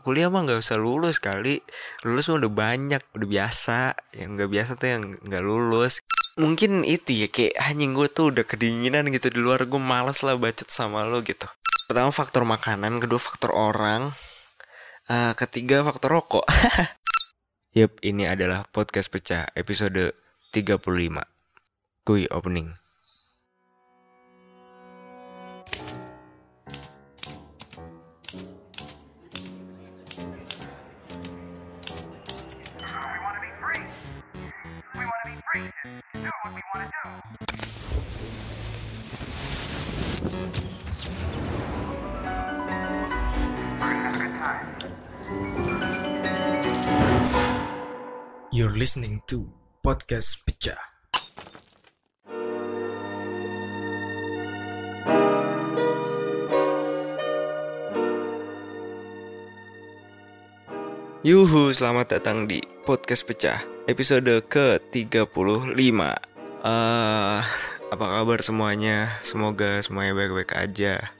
kuliah mah nggak usah lulus kali. Lulus mah udah banyak udah biasa. Yang nggak biasa tuh yang nggak lulus. Mungkin itu ya kayak anjing gue tuh udah kedinginan gitu di luar gue males lah bacot sama lo gitu. Pertama faktor makanan kedua faktor orang uh, ketiga faktor rokok. Yup, ini adalah podcast pecah episode 35 Kui opening You're listening to Podcast Pecah. Yuhu, selamat datang di podcast pecah episode ke-35 uh, Apa kabar semuanya? Semoga semuanya baik-baik aja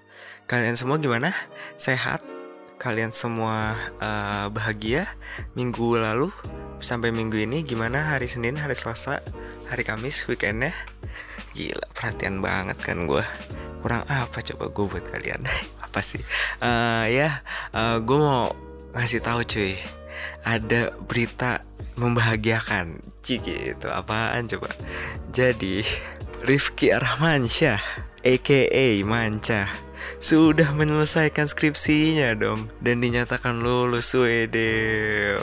Kalian semua gimana? Sehat? Kalian semua uh, bahagia? Minggu lalu sampai minggu ini gimana? Hari Senin, hari Selasa, hari Kamis, weekendnya? Gila, perhatian banget kan gue Kurang apa coba gue buat kalian? apa sih? Uh, ya, uh, gue mau ngasih tahu cuy ada berita membahagiakan. Ciki itu apaan coba? Jadi Rifki Armansyah aka Manca sudah menyelesaikan skripsinya dong. Dan dinyatakan lulus wede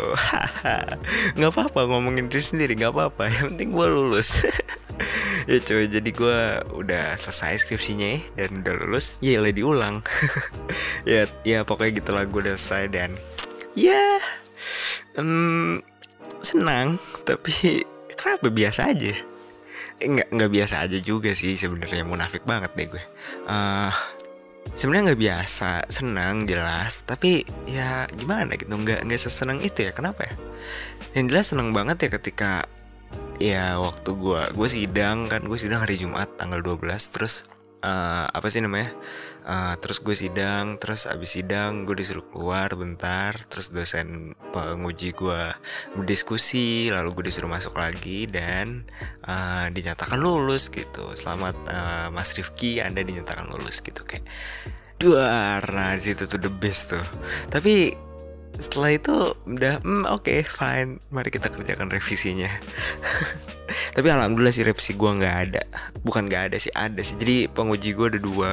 nggak apa-apa ngomongin diri sendiri nggak apa-apa. Yang penting gue lulus. Ya coy jadi gue udah selesai skripsinya dan udah lulus. Ya diulang. Ya ya pokoknya gitulah gue udah selesai dan ya um, senang tapi kenapa biasa aja? Eh, nggak nggak biasa aja juga sih sebenarnya munafik banget deh gue. Uh, sebenarnya nggak biasa senang jelas tapi ya gimana gitu nggak nggak sesenang itu ya kenapa ya? Yang jelas senang banget ya ketika ya waktu gue gue sidang kan gue sidang hari Jumat tanggal 12 terus uh, apa sih namanya uh, terus gue sidang terus abis sidang gue disuruh keluar bentar terus dosen penguji gue berdiskusi lalu gue disuruh masuk lagi dan uh, dinyatakan lulus gitu. Selamat uh, Mas Rifki anda dinyatakan lulus gitu kayak dua nah situ tuh the best tuh. Tapi setelah itu udah hmm, oke okay, fine mari kita kerjakan revisinya. Tapi alhamdulillah sih revisi gue nggak ada bukan nggak ada sih ada sih. Jadi penguji gue ada dua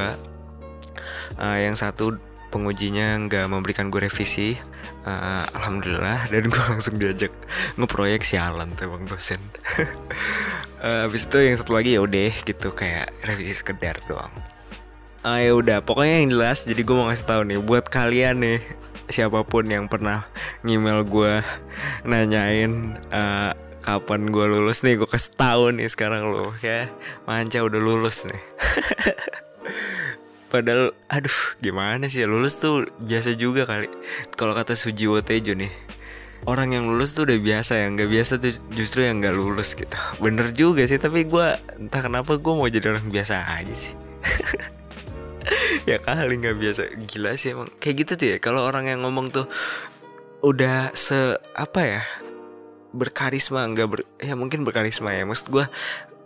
uh, yang satu pengujinya nggak memberikan gue revisi. Uh, alhamdulillah. Dan gue langsung diajak ngeproyek sialan tuh bang dosen. Uh, habis itu yang satu lagi ya udah gitu. Kayak revisi sekedar doang. Uh, ya udah. Pokoknya yang jelas jadi gue mau ngasih tahu nih buat kalian nih siapa pun yang pernah ngemail gue nanyain uh, kapan gue lulus nih gue kasih tahu nih sekarang lo ya. Manca udah lulus nih padahal aduh gimana sih ya? Lulus tuh biasa juga kali. Kalau kata Sujiwo Tejo nih orang yang lulus tuh udah biasa yang nggak biasa tuh justru yang nggak lulus gitu. Bener juga sih tapi gue entah kenapa gue mau jadi orang biasa aja sih. Ya kali nggak biasa. Gila sih emang. Kayak gitu tuh ya kalau orang yang ngomong tuh udah se apa ya berkarisma nggak ber ya mungkin berkarisma ya. Maksud gue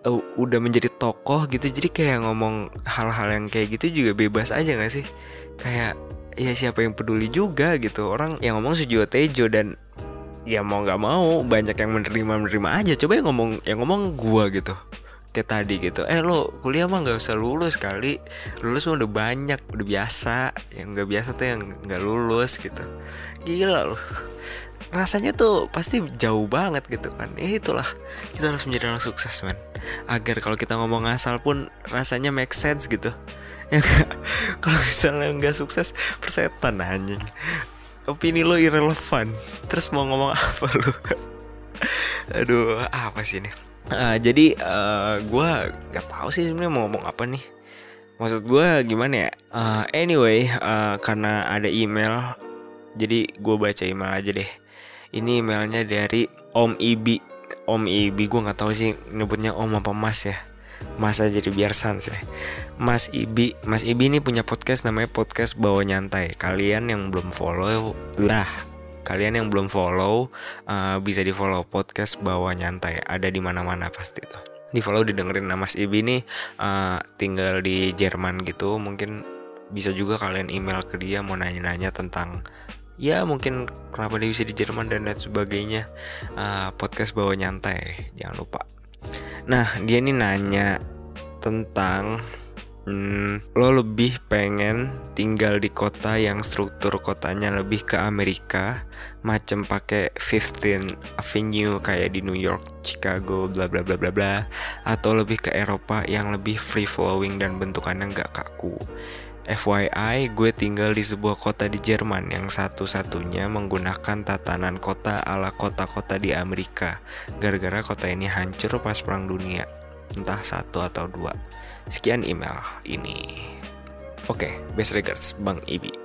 uh, udah menjadi tokoh gitu jadi kayak ngomong hal-hal yang kayak gitu juga bebas aja nggak sih? Kayak ya siapa yang peduli juga gitu. Orang yang ngomong Sujiwo Tejo dan ya mau nggak mau banyak yang menerima menerima aja. Coba yang ngomong yang ngomong gua gitu kayak tadi gitu. Eh lo kuliah mah nggak usah lulus kali. Lulus mah udah banyak udah biasa. Yang nggak biasa tuh yang nggak lulus gitu. Gila loh rasanya tuh pasti jauh banget gitu kan. Ya itulah kita harus menjadi orang sukses man agar kalau kita ngomong asal pun rasanya make sense gitu. Ya kalau misalnya nggak sukses persetan anjing opini lo irrelevant terus mau ngomong apa lo aduh apa sih ini? Uh, jadi uh, gue nggak tahu sih sebenarnya mau ngomong apa nih. Maksud gue gimana ya? Uh, anyway uh, karena ada email jadi gue baca email aja deh ini emailnya dari Om Ibi. Om Ibi gue nggak tahu sih nyebutnya Om apa Mas ya. Mas aja jadi biar sans ya. Mas Ibi Mas Ibi ini punya podcast namanya podcast bawa nyantai. Kalian yang belum follow lah Kalian yang belum follow uh, Bisa di follow podcast bawa nyantai. Ada di mana mana pasti tuh. Di follow didengerin. Nah Mas Ibi ini uh, tinggal di Jerman gitu. Mungkin bisa juga kalian email ke dia Mau nanya-nanya tentang ya mungkin kenapa dia bisa di Jerman dan lain sebagainya. Uh, podcast bawa nyantai jangan lupa. Nah dia ini nanya tentang hmm, lo lebih pengen tinggal di kota yang struktur kotanya lebih ke Amerika macam pakai 15 Avenue kayak di New York, Chicago, bla bla bla bla bla atau lebih ke Eropa yang lebih free flowing dan bentukannya nggak kaku FYI, gue tinggal di sebuah kota di Jerman yang satu-satunya menggunakan tatanan kota ala kota-kota di Amerika. Gara-gara kota ini hancur pas perang dunia, entah satu atau dua. Sekian email ini. Oke, okay, best regards Bang Ibi.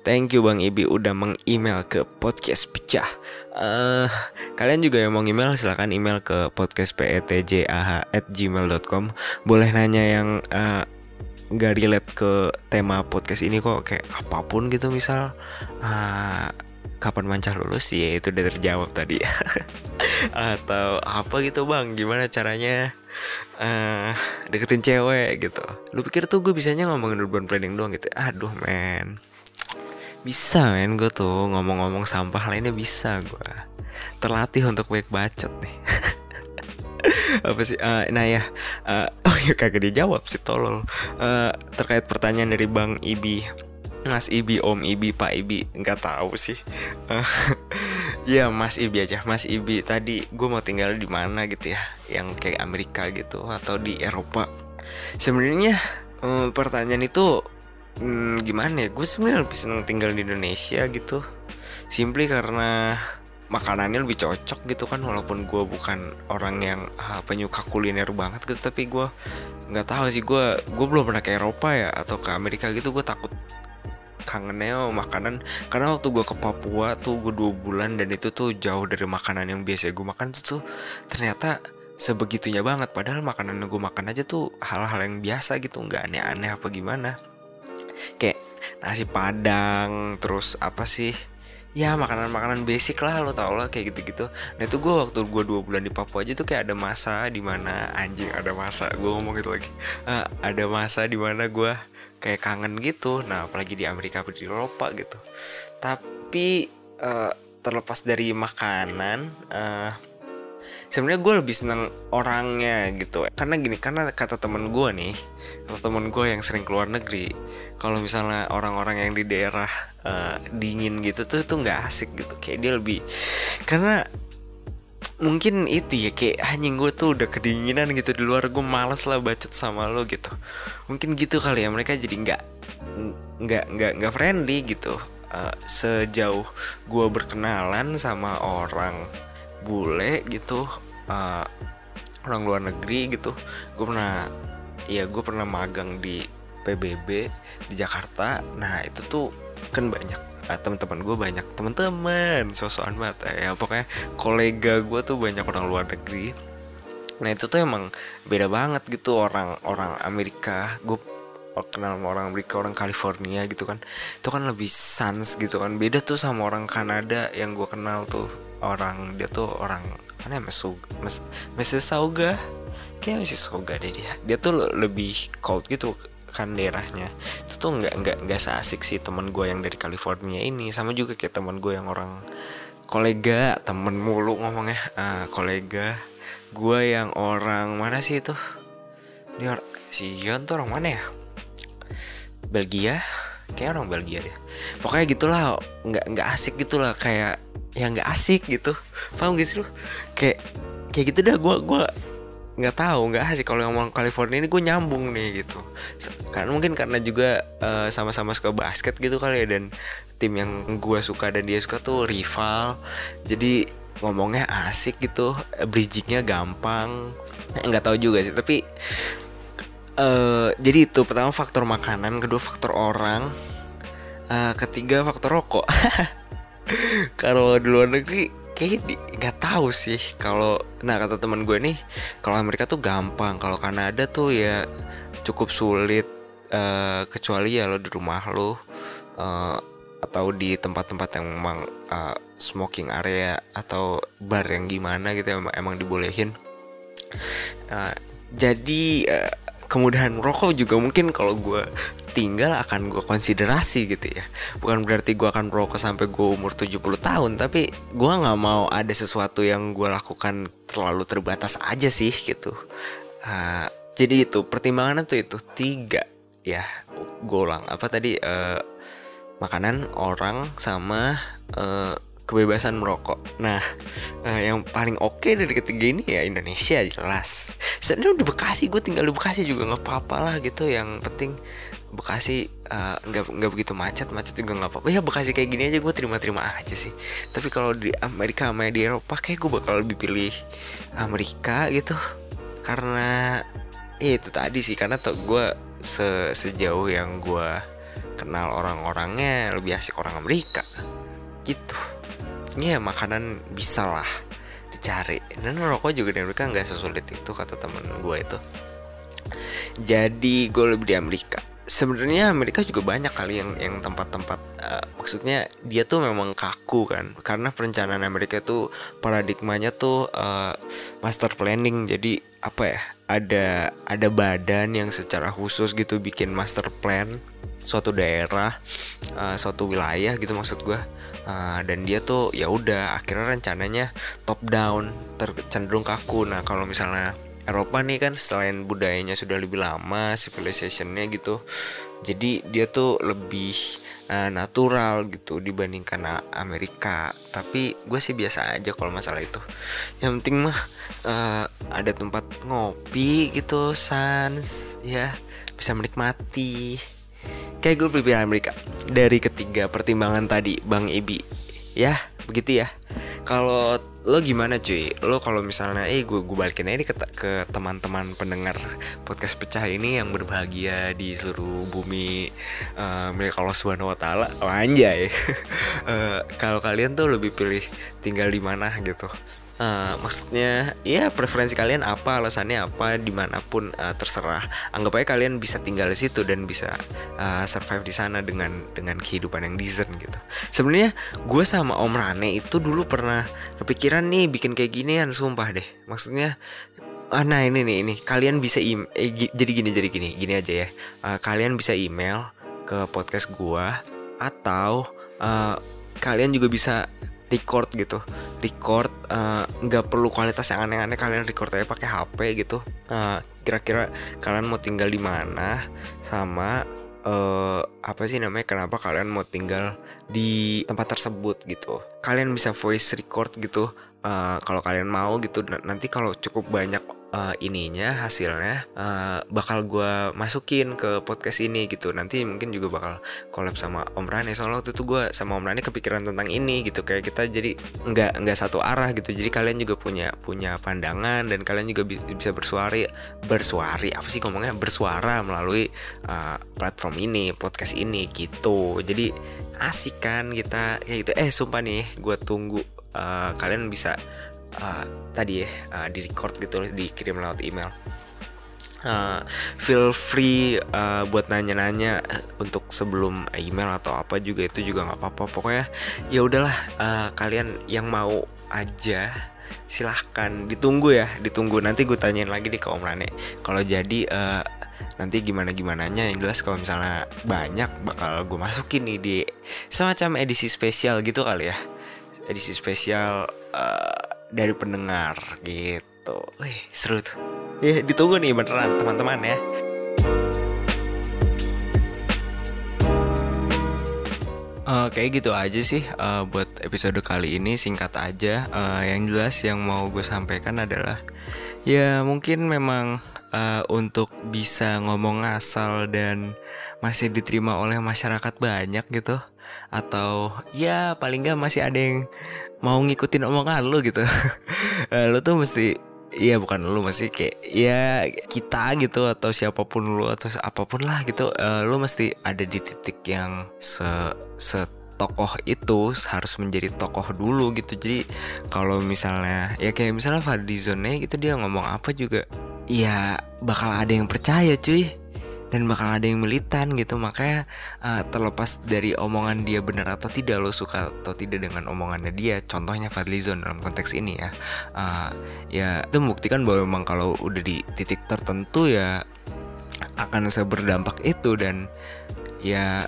Thank you Bang Ibi udah meng-email ke podcast pecah. Uh, kalian juga yang mau email silahkan email ke podcastpetjah@gmail.com. Boleh nanya yang uh, nggak relate ke tema podcast ini kok kayak apa pun gitu misal uh, kapan mancar lulus? Ya itu udah terjawab tadi. Atau apa gitu bang? Gimana caranya uh, deketin cewek gitu? Lu pikir tuh gue bisanya ngomongin urban planning doang gitu? Aduh men. Bisa men gue tuh ngomong-ngomong sampah lainnya bisa gue terlatih untuk baik bacot nih apa sih uh, nah ya uh, oh ya kagak dijawab sih tolol uh, terkait pertanyaan dari bang Ibi Mas Ibi, Om Ibi, Pak Ibi, nggak tahu sih. Uh, ya Mas Ibi aja, Mas Ibi. Tadi gue mau tinggal di mana gitu ya, yang kayak Amerika gitu atau di Eropa. Sebenarnya um, pertanyaan itu um, gimana ya? Gue sebenarnya lebih seneng tinggal di Indonesia gitu. Simply karena makanannya lebih cocok gitu kan walaupun gue bukan orang yang uh, penyuka kuliner banget gitu tapi gue nggak tahu sih gue gue belum pernah ke Eropa ya atau ke Amerika gitu gue takut kangennya makanan. Karena waktu gue ke Papua tuh gue dua bulan dan itu tuh jauh dari makanan yang biasa gue makan tuh, tuh ternyata sebegitunya banget. Padahal makanan yang gue makan aja tuh hal-hal yang biasa gitu nggak aneh-aneh apa gimana. Kayak nasi padang terus apa sih ya makanan-makanan basic lah lo tau lah kayak gitu-gitu. Nah itu gue waktu gue dua bulan di Papua aja tuh kayak ada masa di mana anjing ada masa. Gue ngomong gitu lagi. Uh, ada masa di mana gue kayak kangen gitu. Nah apalagi di Amerika atau di Eropa gitu. Tapi uh, terlepas dari makanan uh, sebenarnya gue lebih seneng orangnya gitu. Karena gini karena kata temen gue nih kata temen gue yang sering keluar negeri kalau misalnya orang-orang yang di daerah uh, dingin gitu tuh tuh nggak asik gitu. Kayak dia lebih karena mungkin itu ya kayak anjing gue tuh udah kedinginan gitu di luar gue males lah bacot sama lo gitu. Mungkin gitu kali ya mereka jadi nggak nggak nggak nggak friendly gitu. Uh, sejauh gue berkenalan sama orang bule gitu uh, orang luar negeri gitu. Gue pernah ya gue pernah magang di PBB di Jakarta. Nah itu tuh kan banyak uh, teman-teman gue banyak teman-teman sosokan banget. Ya pokoknya kolega gue tuh banyak orang luar negeri. Nah itu tuh emang beda banget gitu orang orang Amerika. Gue kenal sama orang Amerika orang California gitu kan. Itu kan lebih sans gitu kan. Beda tuh sama orang Kanada yang gue kenal tuh. Orang dia tuh orang mana ya Mesug Mes Mrs. Sauga kayak. Sauga deh dia. Dia tuh lebih cold gitu kan daerahnya. Itu tuh nggak nggak nggak seasik sih teman gue yang dari California ini. Sama juga kayak teman gue yang orang kolega temen mulu ngomongnya. Uh, kolega gue yang orang mana sih itu? Dia si Yon tuh orang mana ya Belgia? Kayak orang Belgia deh. Pokoknya gitulah nggak nggak asik gitulah kayak ya nggak asik gitu. Paham gak sih lu? Kayak kayak gitu dah gue gue nggak tahu nggak asik. Kalau ngomong California ini gue nyambung nih gitu. Karena mungkin karena juga uh, sama-sama suka basket gitu kali ya dan tim yang gue suka dan dia suka tuh rival. Jadi ngomongnya asik gitu bridgingnya gampang. Nggak tahu juga sih tapi uh, jadi itu pertama faktor makanan kedua faktor orang uh, ketiga faktor rokok. Kalau di luar negeri kayak di- nggak tahu sih kalau nah kata teman gue nih kalau Amerika tuh gampang. Kalau Kanada tuh ya cukup sulit eh, kecuali ya lo di rumah lo eh, atau di tempat-tempat yang memang eh, smoking area atau bar yang gimana gitu emang, emang dibolehin. Eh, jadi eh, kemudahan merokok juga mungkin kalau gue tinggal akan gue konsiderasi gitu ya. Bukan berarti gue akan merokok sampai gue umur 70 tahun tapi gue nggak mau ada sesuatu yang gue lakukan terlalu terbatas aja sih gitu. Eh, jadi itu pertimbangannya tuh itu tiga ya gue ulang apa tadi? Eh, makanan orang sama eh, kebebasan merokok. Nah, eh, yang paling oke dari ketiga ini ya Indonesia jelas. Sebenarnya di Bekasi gue tinggal di Bekasi juga nggak apa-apa lah gitu. Yang penting Bekasi eh, nggak nggak begitu macet, macet juga nggak apa-apa. Ya Bekasi kayak gini aja gue terima-terima aja sih. Tapi kalau di Amerika sama di Eropa kayak gue bakal lebih pilih Amerika gitu. Karena ya itu tadi sih karena tuh gue se sejauh yang gue kenal orang-orangnya lebih asik orang Amerika gitu ya makanan bisa lah dicari. Dan rokok juga di Amerika nggak sesulit itu kata temen gue itu. Jadi gue lebih di Amerika. Sebenarnya Amerika juga banyak kali yang yang tempat-tempat eh, maksudnya dia tuh memang kaku kan. Karena perencanaan Amerika tuh paradigmanya tuh eh, master planning. Jadi apa ya ada ada badan yang secara khusus gitu bikin master plan suatu daerah eh, suatu wilayah gitu maksud gue Uh, dan dia tuh ya udah akhirnya rencananya top down tercenderung kaku. Nah kalau misalnya Eropa nih kan selain budayanya sudah lebih lama civilizationnya gitu jadi dia tuh lebih uh, natural gitu dibandingkan Amerika. Tapi gue sih biasa aja kalau masalah itu. Yang penting mah uh, ada tempat ngopi gitu sans ya bisa menikmati kayak gue lebih pilih Amerika. Dari ketiga pertimbangan tadi Bang Ebi ya begitu ya. Kalau lo gimana cuy? Lo kalau misalnya eh gue gue balikin aja ke, ke teman-teman pendengar podcast pecah ini yang berbahagia di seluruh bumi uh, milik Allah Subhanahu Wa Taala. Oh, anjay. Eh, kalau kalian tuh lebih pilih tinggal di mana gitu Eh, maksudnya ya preferensi kalian apa alasannya apa di mana pun eh, terserah. Anggap aja kalian bisa tinggal di situ dan bisa eh, survive di sana dengan dengan kehidupan yang decent gitu. Sebenarnya gue sama Om Rane itu dulu pernah kepikiran nih bikin kayak ginian sumpah deh. Maksudnya Ah, nah ini nih ini. Kalian bisa im eh, jadi gini jadi gini. Gini aja ya. Eh, kalian bisa email ke podcast gua atau eh, kalian juga bisa record gitu record eh, nggak perlu kualitas yang aneh-aneh kalian record aja pakai HP gitu. Eh, kira-kira kalian mau tinggal di mana sama eh apa sih namanya kenapa kalian mau tinggal di tempat tersebut gitu. Kalian bisa voice record gitu eh, kalau kalian mau gitu. Nanti kalau cukup banyak eh, ininya hasilnya eh, bakal gua masukin ke podcast ini gitu. Nanti mungkin juga bakal collab sama Om Rane. Soalnya waktu itu gue sama Om Rane kepikiran tentang ini gitu. Kayak kita jadi nggak nggak satu arah gitu. Jadi kalian juga punya punya pandangan dan kalian juga bi- bisa bersuari bersuari apa sih ngomongnya? Bersuara melalui uh, platform ini podcast ini gitu. Jadi asik kan kita kayak gitu. Eh sumpah nih gue tunggu uh, kalian bisa uh, tadi ya uh, di record gitu dikirim lewat email. Uh, feel free uh, buat nanya-nanya uh, untuk sebelum email atau apa juga itu juga nggak apa-apa. Pokoknya ya udahlah uh, kalian yang mau aja silahkan ditunggu ya ditunggu. Nanti gue tanyain lagi deh ke Om Rane. Kalau jadi uh, nanti gimana gimananya yang jelas kalau misalnya banyak bakal gue masukin nih di semacam edisi spesial gitu kali ya. Edisi spesial uh, dari pendengar gitu. Wih seru tuh. Ya ditunggu nih beneran teman-teman ya. Eh, kayak gitu aja sih eh, buat episode kali ini singkat aja. Eh, yang jelas yang mau gue sampaikan adalah ya mungkin memang eh, untuk bisa ngomong asal dan masih diterima oleh masyarakat banyak gitu. Atau ya paling nggak masih ada yang mau ngikutin omongan lu gitu. Eh, lu tuh mesti Iya bukan lu mesti kayak ya kita gitu atau siapa pun lu atau apa pun lah gitu. Eh, lu mesti ada di titik yang se se tokoh itu harus menjadi tokoh dulu gitu. Jadi kalau misalnya ya kayak misalnya Fadlizonnya gitu dia ngomong apa juga ya bakal ada yang percaya cuy dan bakal ada yang militan gitu. Makanya uh, terlepas dari omongan dia benar atau tidak lo suka atau tidak dengan omongannya dia contohnya Fadlizon dalam konteks ini ya. Uh, ya itu membuktikan bahwa memang kalau udah di titik tertentu ya akan seberdampak itu. Dan ya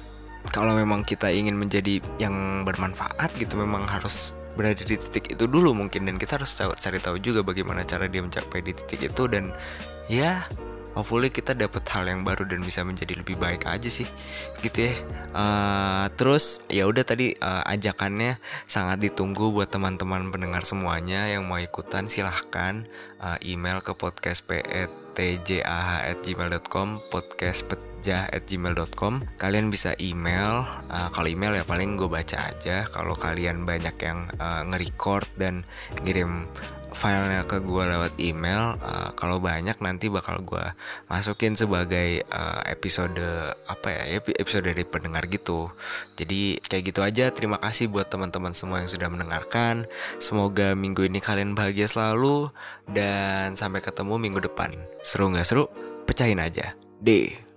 kalau memang kita ingin menjadi yang bermanfaat gitu memang harus berada di titik itu dulu mungkin. Dan kita harus cari tahu juga bagaimana cara dia mencapai di titik itu. Dan ya hopefully kita dapat hal yang baru dan bisa menjadi lebih baik aja sih gitu ya. Uh, terus ya udah tadi uh, ajakannya sangat ditunggu buat teman-teman pendengar semuanya yang mau ikutan silahkan uh, email ke podcast petjah@gmail.com podcast kalian bisa email uh, kalau email ya paling gue baca aja. Kalau kalian banyak yang uh, nge-record dan ngirim filenya ke gue lewat email uh, kalau banyak nanti bakal gue masukin sebagai uh, episode apa ya episode dari pendengar gitu. Jadi kayak gitu aja. Terima kasih buat teman-teman semua yang sudah mendengarkan. Semoga minggu ini kalian bahagia selalu dan sampai ketemu minggu depan. Seru nggak seru? Pecahin aja. Deh